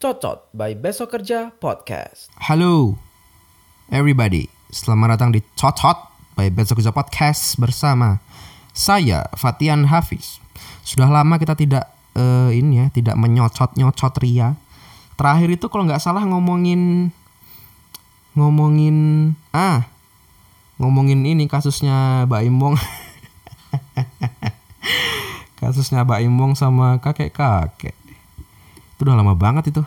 Cocot by Besok Kerja Podcast. Halo everybody, selamat datang di Cocot by Besok Kerja Podcast bersama saya Fatian Hafiz. Sudah lama kita tidak eh, ini ya, tidak menyocot-nyocot Ria. Terakhir itu kalau nggak salah ngomongin ngomongin ah ngomongin ini kasusnya Mbak Imbong. kasusnya Mbak Imbong sama kakek-kakek. Itu udah lama banget itu.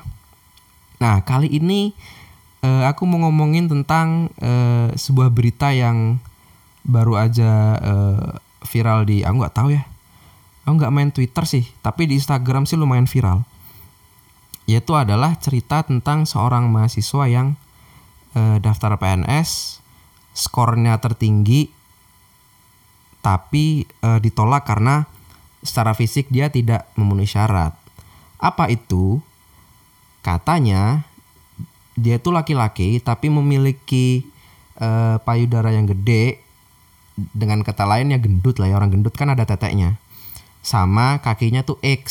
Nah, kali ini eh, aku mau ngomongin tentang eh, sebuah berita yang baru aja eh, viral di aku nggak tahu ya. Aku nggak main Twitter sih, tapi di Instagram sih lumayan viral. Yaitu adalah cerita tentang seorang mahasiswa yang daftar PNS, skornya tertinggi, tapi eh, ditolak karena secara fisik dia tidak memenuhi syarat. Apa itu? Katanya dia itu laki-laki tapi memiliki eh, payudara yang gede dengan kata lainnya gendut lah ya orang gendut kan ada teteknya sama kakinya tuh X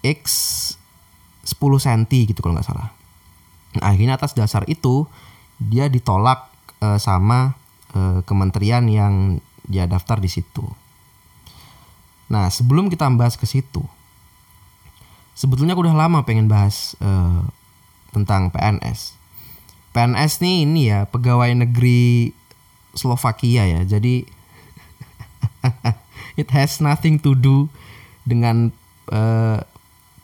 X 10 cm gitu kalau nggak salah nah, akhirnya atas dasar itu dia ditolak eh, sama eh, kementerian yang dia daftar di situ nah sebelum kita bahas ke situ sebetulnya aku udah lama pengen bahas eh, tentang PNS. PNS nih ini ya pegawai negeri Slovakia ya. Jadi it has nothing to do dengan eh,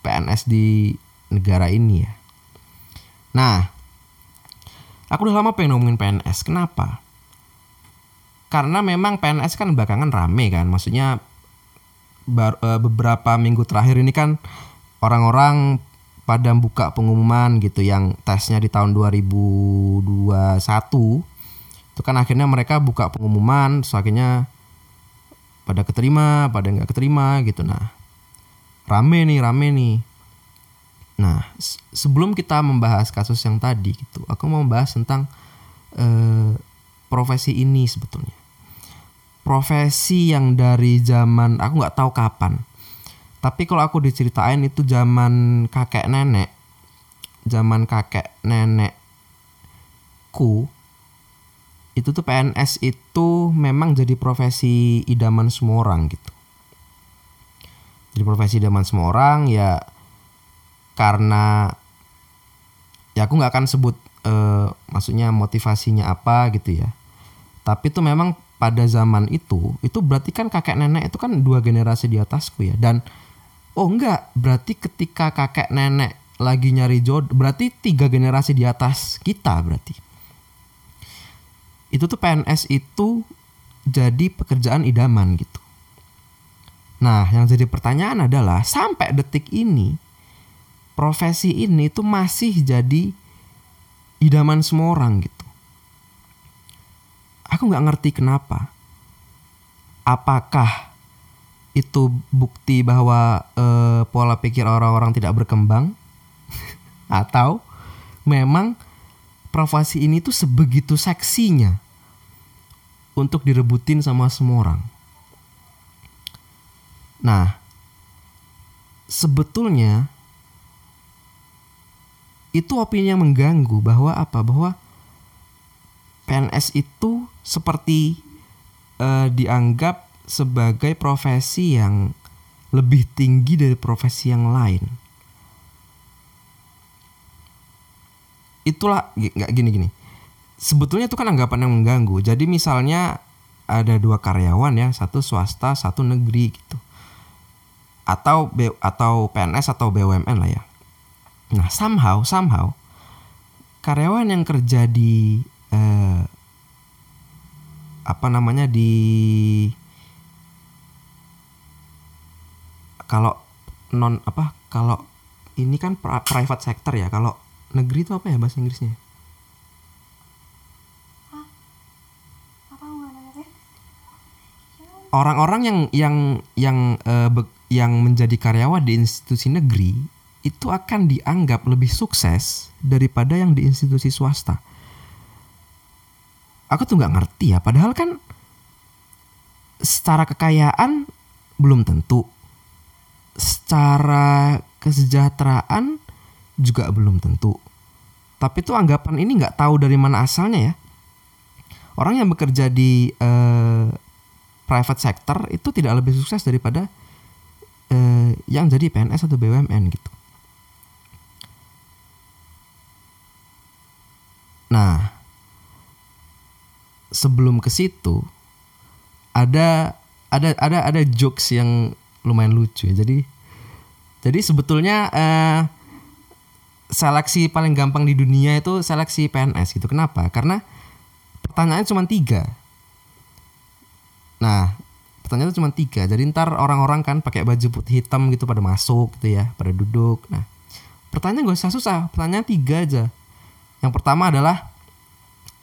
PNS di negara ini ya. Nah, aku udah lama pengen ngomongin PNS. Kenapa? Karena memang PNS kan belakangan rame kan. Maksudnya bar- eh, beberapa minggu terakhir ini kan orang-orang pada buka pengumuman gitu yang tesnya di tahun 2021 itu kan akhirnya mereka buka pengumuman so akhirnya pada keterima pada nggak keterima gitu nah rame nih rame nih nah se- sebelum kita membahas kasus yang tadi gitu aku mau membahas tentang eh, profesi ini sebetulnya profesi yang dari zaman aku nggak tahu kapan tapi kalau aku diceritain itu zaman kakek nenek, zaman kakek nenekku, itu tuh PNS itu memang jadi profesi idaman semua orang gitu. Jadi profesi idaman semua orang ya karena ya aku nggak akan sebut eh, maksudnya motivasinya apa gitu ya. Tapi itu memang pada zaman itu itu berarti kan kakek nenek itu kan dua generasi di atasku ya dan Oh enggak, berarti ketika kakek nenek lagi nyari jodoh, berarti tiga generasi di atas kita berarti. Itu tuh PNS itu jadi pekerjaan idaman gitu. Nah, yang jadi pertanyaan adalah sampai detik ini profesi ini tuh masih jadi idaman semua orang gitu. Aku nggak ngerti kenapa. Apakah itu bukti bahwa eh, pola pikir orang-orang tidak berkembang atau memang profesi ini tuh sebegitu seksinya untuk direbutin sama semua orang. Nah, sebetulnya itu opini yang mengganggu bahwa apa? Bahwa PNS itu seperti eh, dianggap sebagai profesi yang lebih tinggi dari profesi yang lain. Itulah nggak gini-gini. Sebetulnya itu kan anggapan yang mengganggu. Jadi misalnya ada dua karyawan ya, satu swasta, satu negeri gitu. Atau B, atau PNS atau BUMN lah ya. Nah, somehow somehow karyawan yang kerja di eh, apa namanya di kalau non apa kalau ini kan private sector ya kalau negeri itu apa ya bahasa Inggrisnya? Orang-orang yang yang yang eh, be- yang menjadi karyawan di institusi negeri itu akan dianggap lebih sukses daripada yang di institusi swasta. Aku tuh nggak ngerti ya padahal kan secara kekayaan belum tentu. Secara kesejahteraan juga belum tentu. Tapi tuh anggapan ini nggak tahu dari mana asalnya ya. Orang yang bekerja di eh, private sector itu tidak lebih sukses daripada eh, yang jadi PNS atau BUMN gitu nah sebelum ke situ ada ada ada ada jokes yang lumayan lucu ya. Jadi jadi sebetulnya eh, seleksi paling gampang di dunia itu seleksi PNS gitu. Kenapa? Karena pertanyaannya cuma tiga. Nah, pertanyaannya cuma tiga. Jadi ntar orang-orang kan pakai baju putih hitam gitu pada masuk gitu ya, pada duduk. Nah, pertanyaan gak usah susah. Pertanyaan tiga aja. Yang pertama adalah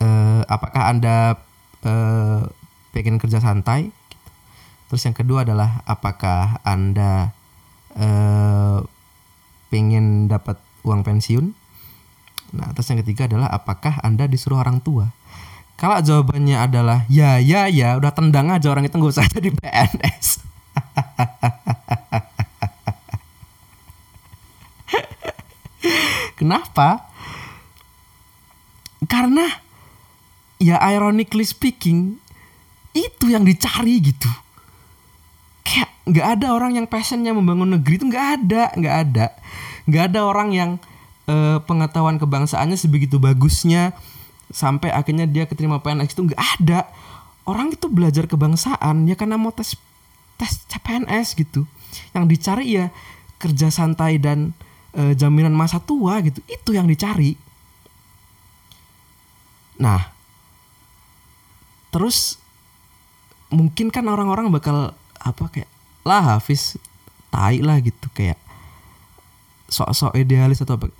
eh, apakah anda eh, pengen kerja santai? Terus yang kedua adalah apakah anda eh, pengen dapat uang pensiun? Nah, terus yang ketiga adalah apakah anda disuruh orang tua? Kalau jawabannya adalah ya ya ya, udah tendang aja orang itu nggak usah jadi PNS. Kenapa? Karena ya ironically speaking itu yang dicari gitu. Kayak nggak ada orang yang passionnya membangun negeri itu nggak ada, nggak ada, nggak ada orang yang eh, pengetahuan kebangsaannya sebegitu bagusnya sampai akhirnya dia keterima PNS itu nggak ada. Orang itu belajar kebangsaan ya karena mau tes tes CPNS gitu. Yang dicari ya kerja santai dan eh, jaminan masa tua gitu. Itu yang dicari. Nah, terus mungkin kan orang-orang bakal apa kayak lah Hafiz tai lah gitu kayak sok-sok idealis atau apa.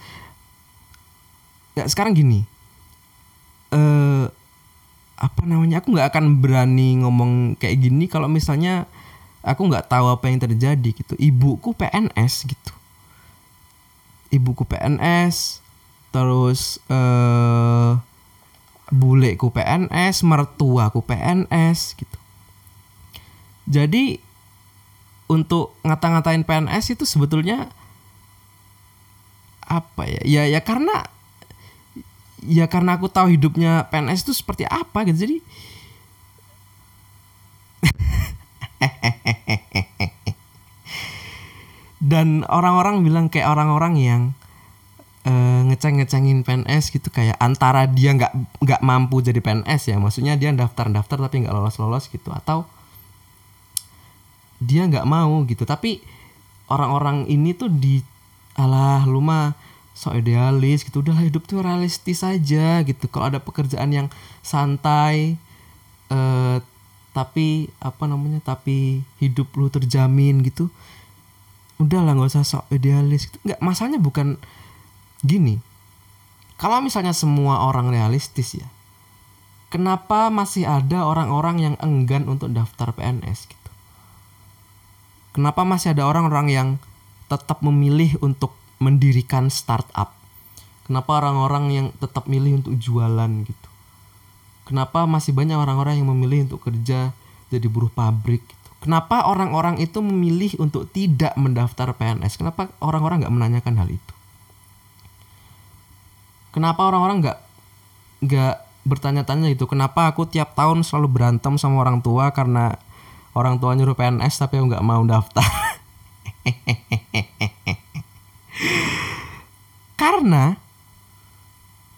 Ya sekarang gini. Eh apa namanya? Aku nggak akan berani ngomong kayak gini kalau misalnya aku nggak tahu apa yang terjadi gitu. Ibuku PNS gitu. Ibuku PNS terus eh buleku PNS, mertuaku PNS gitu. Jadi untuk ngata-ngatain PNS itu sebetulnya apa ya? Ya ya karena ya karena aku tahu hidupnya PNS itu seperti apa gitu. Jadi dan orang-orang bilang kayak orang-orang yang eh, ngeceng-ngecengin PNS gitu kayak antara dia nggak nggak mampu jadi PNS ya maksudnya dia daftar-daftar tapi nggak lolos-lolos gitu atau dia nggak mau gitu tapi orang-orang ini tuh di alah lu mah so idealis gitu udahlah hidup tuh realistis aja gitu kalau ada pekerjaan yang santai eh tapi apa namanya tapi hidup lu terjamin gitu udahlah nggak usah sok idealis gitu. nggak masalahnya bukan gini kalau misalnya semua orang realistis ya kenapa masih ada orang-orang yang enggan untuk daftar PNS gitu? Kenapa masih ada orang-orang yang tetap memilih untuk mendirikan startup? Kenapa orang-orang yang tetap milih untuk jualan gitu? Kenapa masih banyak orang-orang yang memilih untuk kerja jadi buruh pabrik gitu? Kenapa orang-orang itu memilih untuk tidak mendaftar PNS kenapa orang-orang nggak menanyakan hal itu kenapa orang-orang nggak nggak bertanya-tanya itu kenapa aku tiap tahun selalu berantem sama orang tua karena orang tua nyuruh PNS tapi aku nggak mau daftar? Karena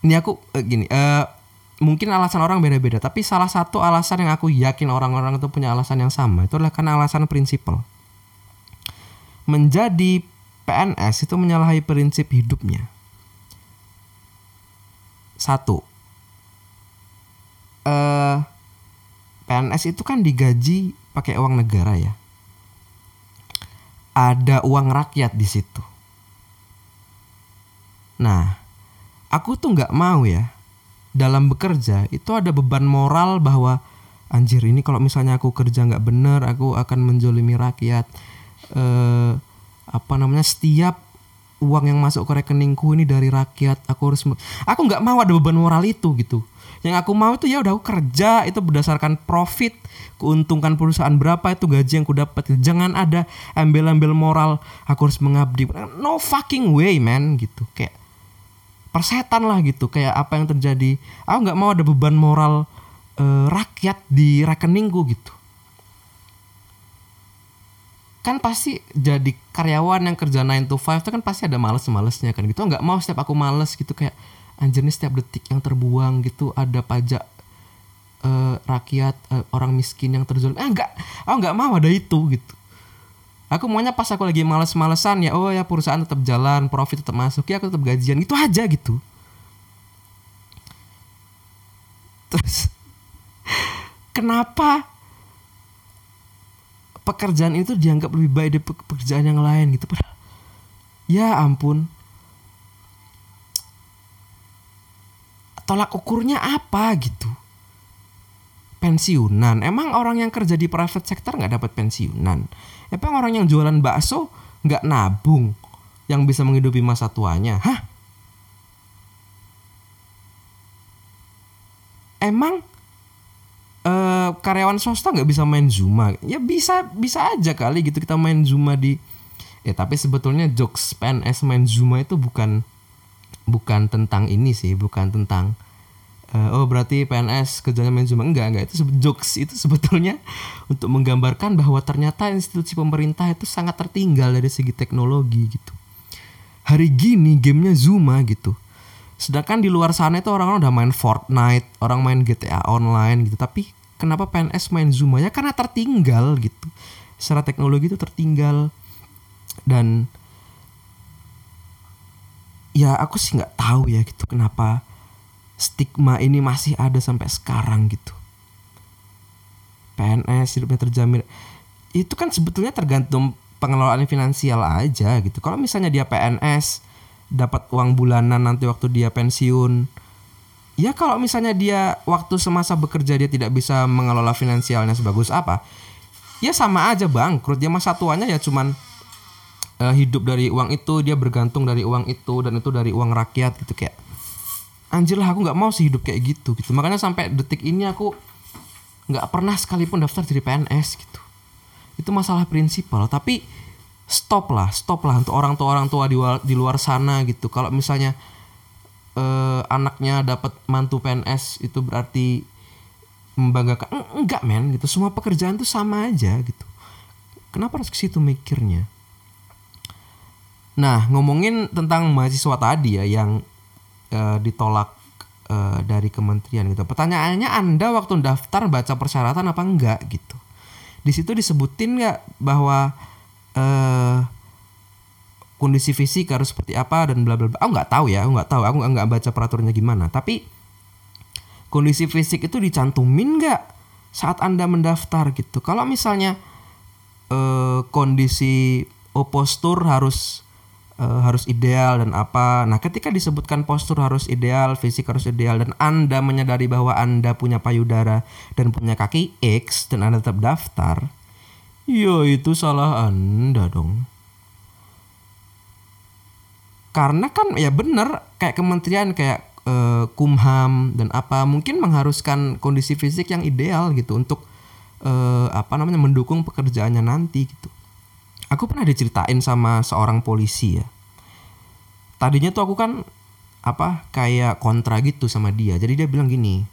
ini aku eh, gini eh, mungkin alasan orang beda-beda tapi salah satu alasan yang aku yakin orang-orang itu punya alasan yang sama itu adalah karena alasan prinsipal. Menjadi PNS itu menyalahi prinsip hidupnya satu. Eh PNS itu kan digaji pakai uang negara ya. Ada uang rakyat di situ. Nah aku tuh nggak mau ya dalam bekerja itu ada beban moral bahwa anjir ini kalau misalnya aku kerja nggak bener aku akan menjolimi rakyat. Eh, apa namanya setiap uang yang masuk ke rekeningku ini dari rakyat. Aku harus aku nggak mau ada beban moral itu gitu. Yang aku mau itu ya udah aku kerja. Itu berdasarkan profit. Keuntungan perusahaan berapa itu gaji yang ku dapat. Jangan ada embel-embel moral. Aku harus mengabdi. No fucking way man gitu. Kayak persetan lah gitu. Kayak apa yang terjadi. Aku nggak mau ada beban moral eh, rakyat di rekeningku gitu kan pasti jadi karyawan yang kerja 9 to 5 itu kan pasti ada males-malesnya kan gitu. Nggak mau setiap aku males gitu kayak anjir nih setiap detik yang terbuang gitu ada pajak eh, rakyat eh, orang miskin yang terjual. Eh enggak aku nggak mau ada itu gitu. Aku maunya pas aku lagi males-malesan ya oh ya perusahaan tetap jalan profit tetap masuk ya aku tetap gajian itu aja gitu. Terus kenapa pekerjaan itu dianggap lebih baik dari pe- pekerjaan yang lain gitu. Padahal ya ampun. Tolak ukurnya apa gitu? Pensiunan. Emang orang yang kerja di private sector nggak dapat pensiunan? Emang orang yang jualan bakso nggak nabung yang bisa menghidupi masa tuanya? Hah? Emang eh, karyawan swasta nggak bisa main zuma. Ya bisa bisa aja kali gitu kita main zuma di ya tapi sebetulnya jokes PNS main zuma itu bukan bukan tentang ini sih bukan tentang eh, oh berarti PNS kerjanya main zuma. Enggak enggak. Itu jokes itu sebetulnya untuk menggambarkan bahwa ternyata institusi pemerintah itu sangat tertinggal dari segi teknologi gitu. Hari gini gamenya Zuma gitu. Sedangkan di luar sana itu orang-orang udah main Fortnite orang main GTA online gitu. Tapi kenapa PNS main Zuma ya karena tertinggal gitu. Secara teknologi itu tertinggal. Dan ya aku sih nggak tahu ya gitu kenapa stigma ini masih ada sampai sekarang gitu. PNS hidupnya terjamin. Itu kan sebetulnya tergantung pengelolaan finansial aja gitu. Kalau misalnya dia PNS dapat uang bulanan nanti waktu dia pensiun ya kalau misalnya dia waktu semasa bekerja dia tidak bisa mengelola finansialnya sebagus apa ya sama aja bangkrut. Dia masa tuanya ya cuman eh, hidup dari uang itu dia bergantung dari uang itu dan itu dari uang rakyat gitu kayak anjir lah aku nggak mau sih hidup kayak gitu gitu. Makanya sampai detik ini aku nggak pernah sekalipun daftar jadi PNS gitu. Itu masalah prinsipal tapi stop lah stop lah untuk orang tua orang tua di, di luar sana gitu. Kalau misalnya eh, anaknya dapat mantu PNS itu berarti membanggakan. Eng- enggak men gitu. Semua pekerjaan tuh sama aja gitu. Kenapa harus ke situ mikirnya? Nah ngomongin tentang mahasiswa tadi ya yang eh, ditolak eh, dari kementerian gitu. Pertanyaannya anda waktu daftar baca persyaratan apa enggak gitu? Di situ disebutin nggak bahwa eh kondisi fisik harus seperti apa dan bla bla bla. Aku nggak tahu ya, aku nggak tahu, aku nggak baca peraturannya gimana. Tapi kondisi fisik itu dicantumin nggak saat anda mendaftar gitu. Kalau misalnya eh, kondisi oh, postur harus eh, harus ideal dan apa. Nah, ketika disebutkan postur harus ideal, fisik harus ideal dan Anda menyadari bahwa Anda punya payudara dan punya kaki X dan Anda tetap daftar, ya itu salah Anda dong. Karena kan ya bener kayak kementerian kayak eh, Kumham dan apa mungkin mengharuskan kondisi fisik yang ideal gitu untuk eh, apa namanya mendukung pekerjaannya nanti gitu. Aku pernah diceritain sama seorang polisi ya. Tadinya tuh aku kan apa kayak kontra gitu sama dia. Jadi dia bilang gini.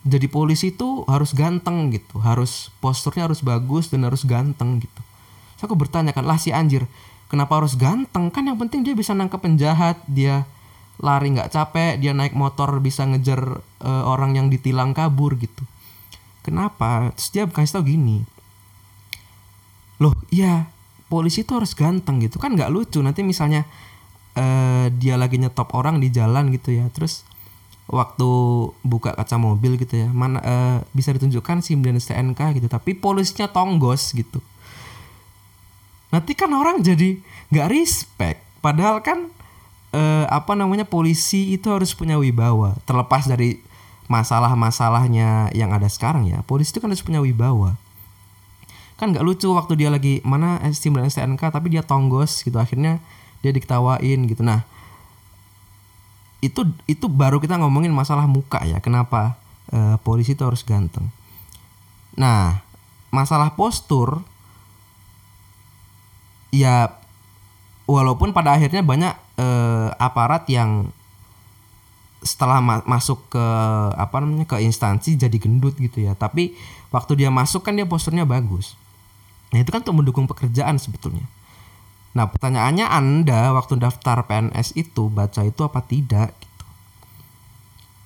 Jadi polisi itu harus ganteng gitu, harus posturnya harus bagus dan harus ganteng gitu. Terus aku bertanya kan, lah si anjir, kenapa harus ganteng? Kan yang penting dia bisa nangkep penjahat, dia lari nggak capek, dia naik motor bisa ngejar eh, orang yang ditilang kabur gitu. Kenapa? Terus dia kasih tau gini, loh iya polisi itu harus ganteng gitu kan nggak lucu nanti misalnya eh, dia lagi nyetop orang di jalan gitu ya terus waktu buka kaca mobil gitu ya mana eh, bisa ditunjukkan SIM dan STNK gitu tapi polisinya tonggos gitu nanti kan orang jadi nggak respect. Padahal kan eh, apa namanya polisi itu harus punya wibawa. Terlepas dari masalah-masalahnya yang ada sekarang ya polisi itu kan harus punya wibawa. Kan nggak lucu waktu dia lagi mana SIM dan STNK tapi dia tonggos gitu. Akhirnya dia diketawain gitu. Nah itu itu baru kita ngomongin masalah muka ya kenapa eh, polisi itu harus ganteng. Nah masalah postur ya walaupun pada akhirnya banyak eh, aparat yang setelah ma- masuk ke apa namanya ke instansi jadi gendut gitu ya. Tapi waktu dia masuk kan dia posturnya bagus. Nah itu kan untuk mendukung pekerjaan sebetulnya. Nah pertanyaannya anda waktu daftar PNS itu baca itu apa tidak gitu?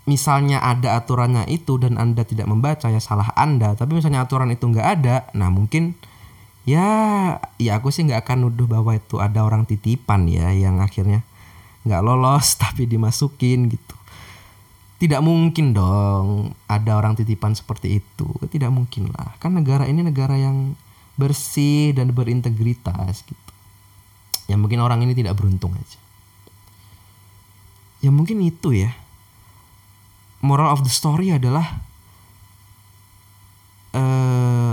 Misalnya ada aturannya itu dan anda tidak membaca ya salah anda. Tapi misalnya aturan itu nggak ada nah mungkin ya ya aku sih nggak akan nuduh bahwa itu ada orang titipan ya yang akhirnya nggak lolos tapi dimasukin gitu. Tidak mungkin dong ada orang titipan seperti itu. Tidak mungkin lah. Kan negara ini negara yang bersih dan berintegritas gitu. Ya mungkin orang ini tidak beruntung aja. Ya mungkin itu ya. Moral of the story adalah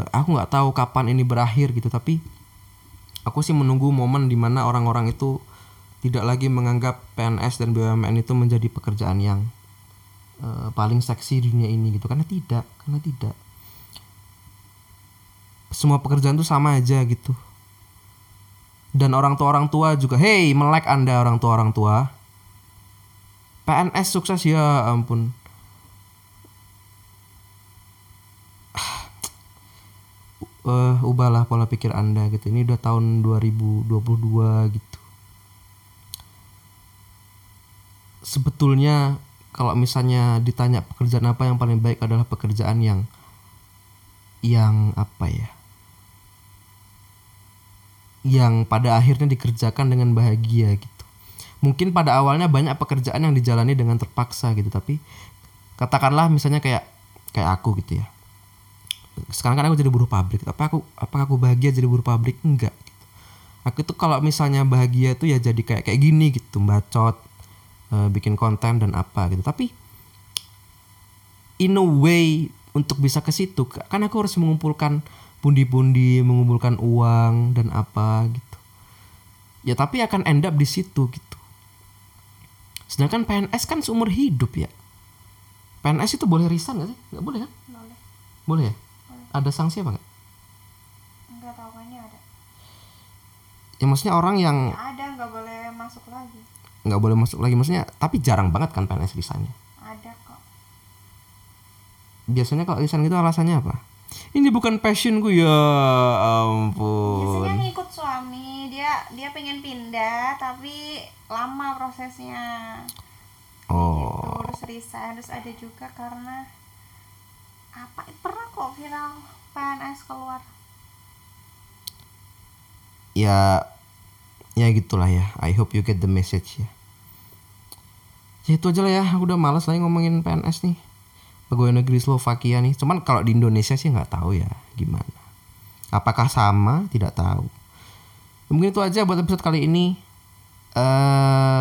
aku nggak tahu kapan ini berakhir gitu tapi aku sih menunggu momen di mana orang-orang itu tidak lagi menganggap PNS dan BUMN itu menjadi pekerjaan yang eh, paling seksi di dunia ini gitu. Karena tidak karena tidak. Semua pekerjaan itu sama aja gitu. Dan orang tua orang tua juga hey melek anda orang tua orang tua. PNS sukses ya ampun eh ubahlah pola pikir anda gitu. Ini udah tahun 2022 gitu. Sebetulnya kalau misalnya ditanya pekerjaan apa yang paling baik adalah pekerjaan yang yang apa ya? Yang pada akhirnya dikerjakan dengan bahagia gitu. Mungkin pada awalnya banyak pekerjaan yang dijalani dengan terpaksa gitu tapi katakanlah misalnya kayak kayak aku gitu ya sekarang kan aku jadi buruh pabrik. Apa aku apa aku bahagia jadi buruh pabrik? Enggak gitu. aku tuh kalau misalnya bahagia tuh ya jadi kayak kayak gini gitu bacot eh, bikin konten dan apa gitu. Tapi in a way untuk bisa ke situ kan aku harus mengumpulkan pundi-pundi mengumpulkan uang dan apa gitu. Ya tapi akan end up di situ gitu. Sedangkan PNS kan seumur hidup ya. PNS itu boleh resign gak sih? Nggak boleh kan? Boleh. Boleh ya ada sanksi apa nggak? Nggak tahu kayaknya ada. Ya maksudnya orang yang ada nggak boleh masuk lagi. Nggak boleh masuk lagi. Maksudnya tapi jarang banget kan PNS resignnya ada kok. Biasanya kalau resign gitu alasannya apa? Ini bukan passionku ya ampun. Biasanya ngikut suami. Dia dia pengen pindah tapi lama prosesnya. Oh. Tuh, terus resign terus ada juga karena apa? Pernah kok viral PNS keluar. Ya ya gitulah ya. I hope you get the message ya. Ya itu aja lah ya. Aku udah males lagi ngomongin PNS nih. Pegawai negeri Slovakia nih. Cuman kalau di Indonesia sih nggak tahu ya gimana. Apakah sama? Tidak tahu. Ya, mungkin itu aja buat episode kali ini. Eh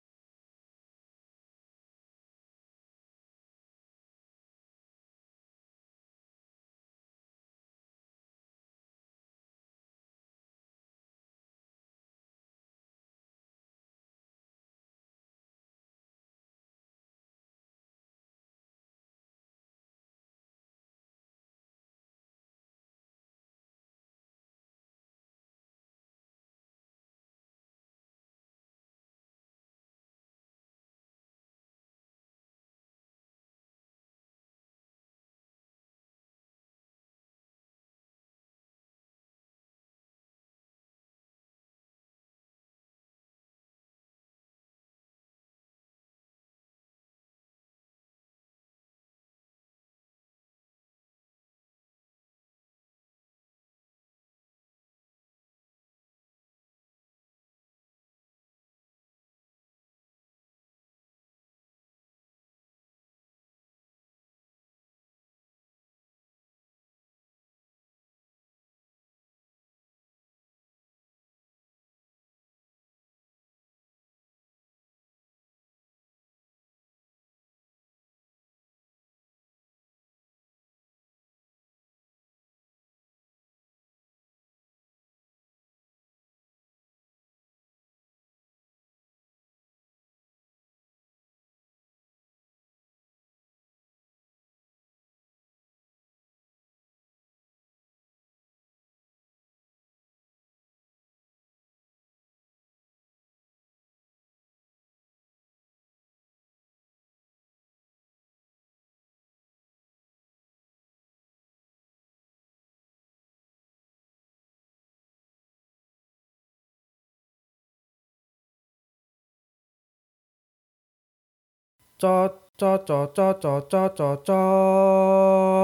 cot cot cot cot cot cot cot cot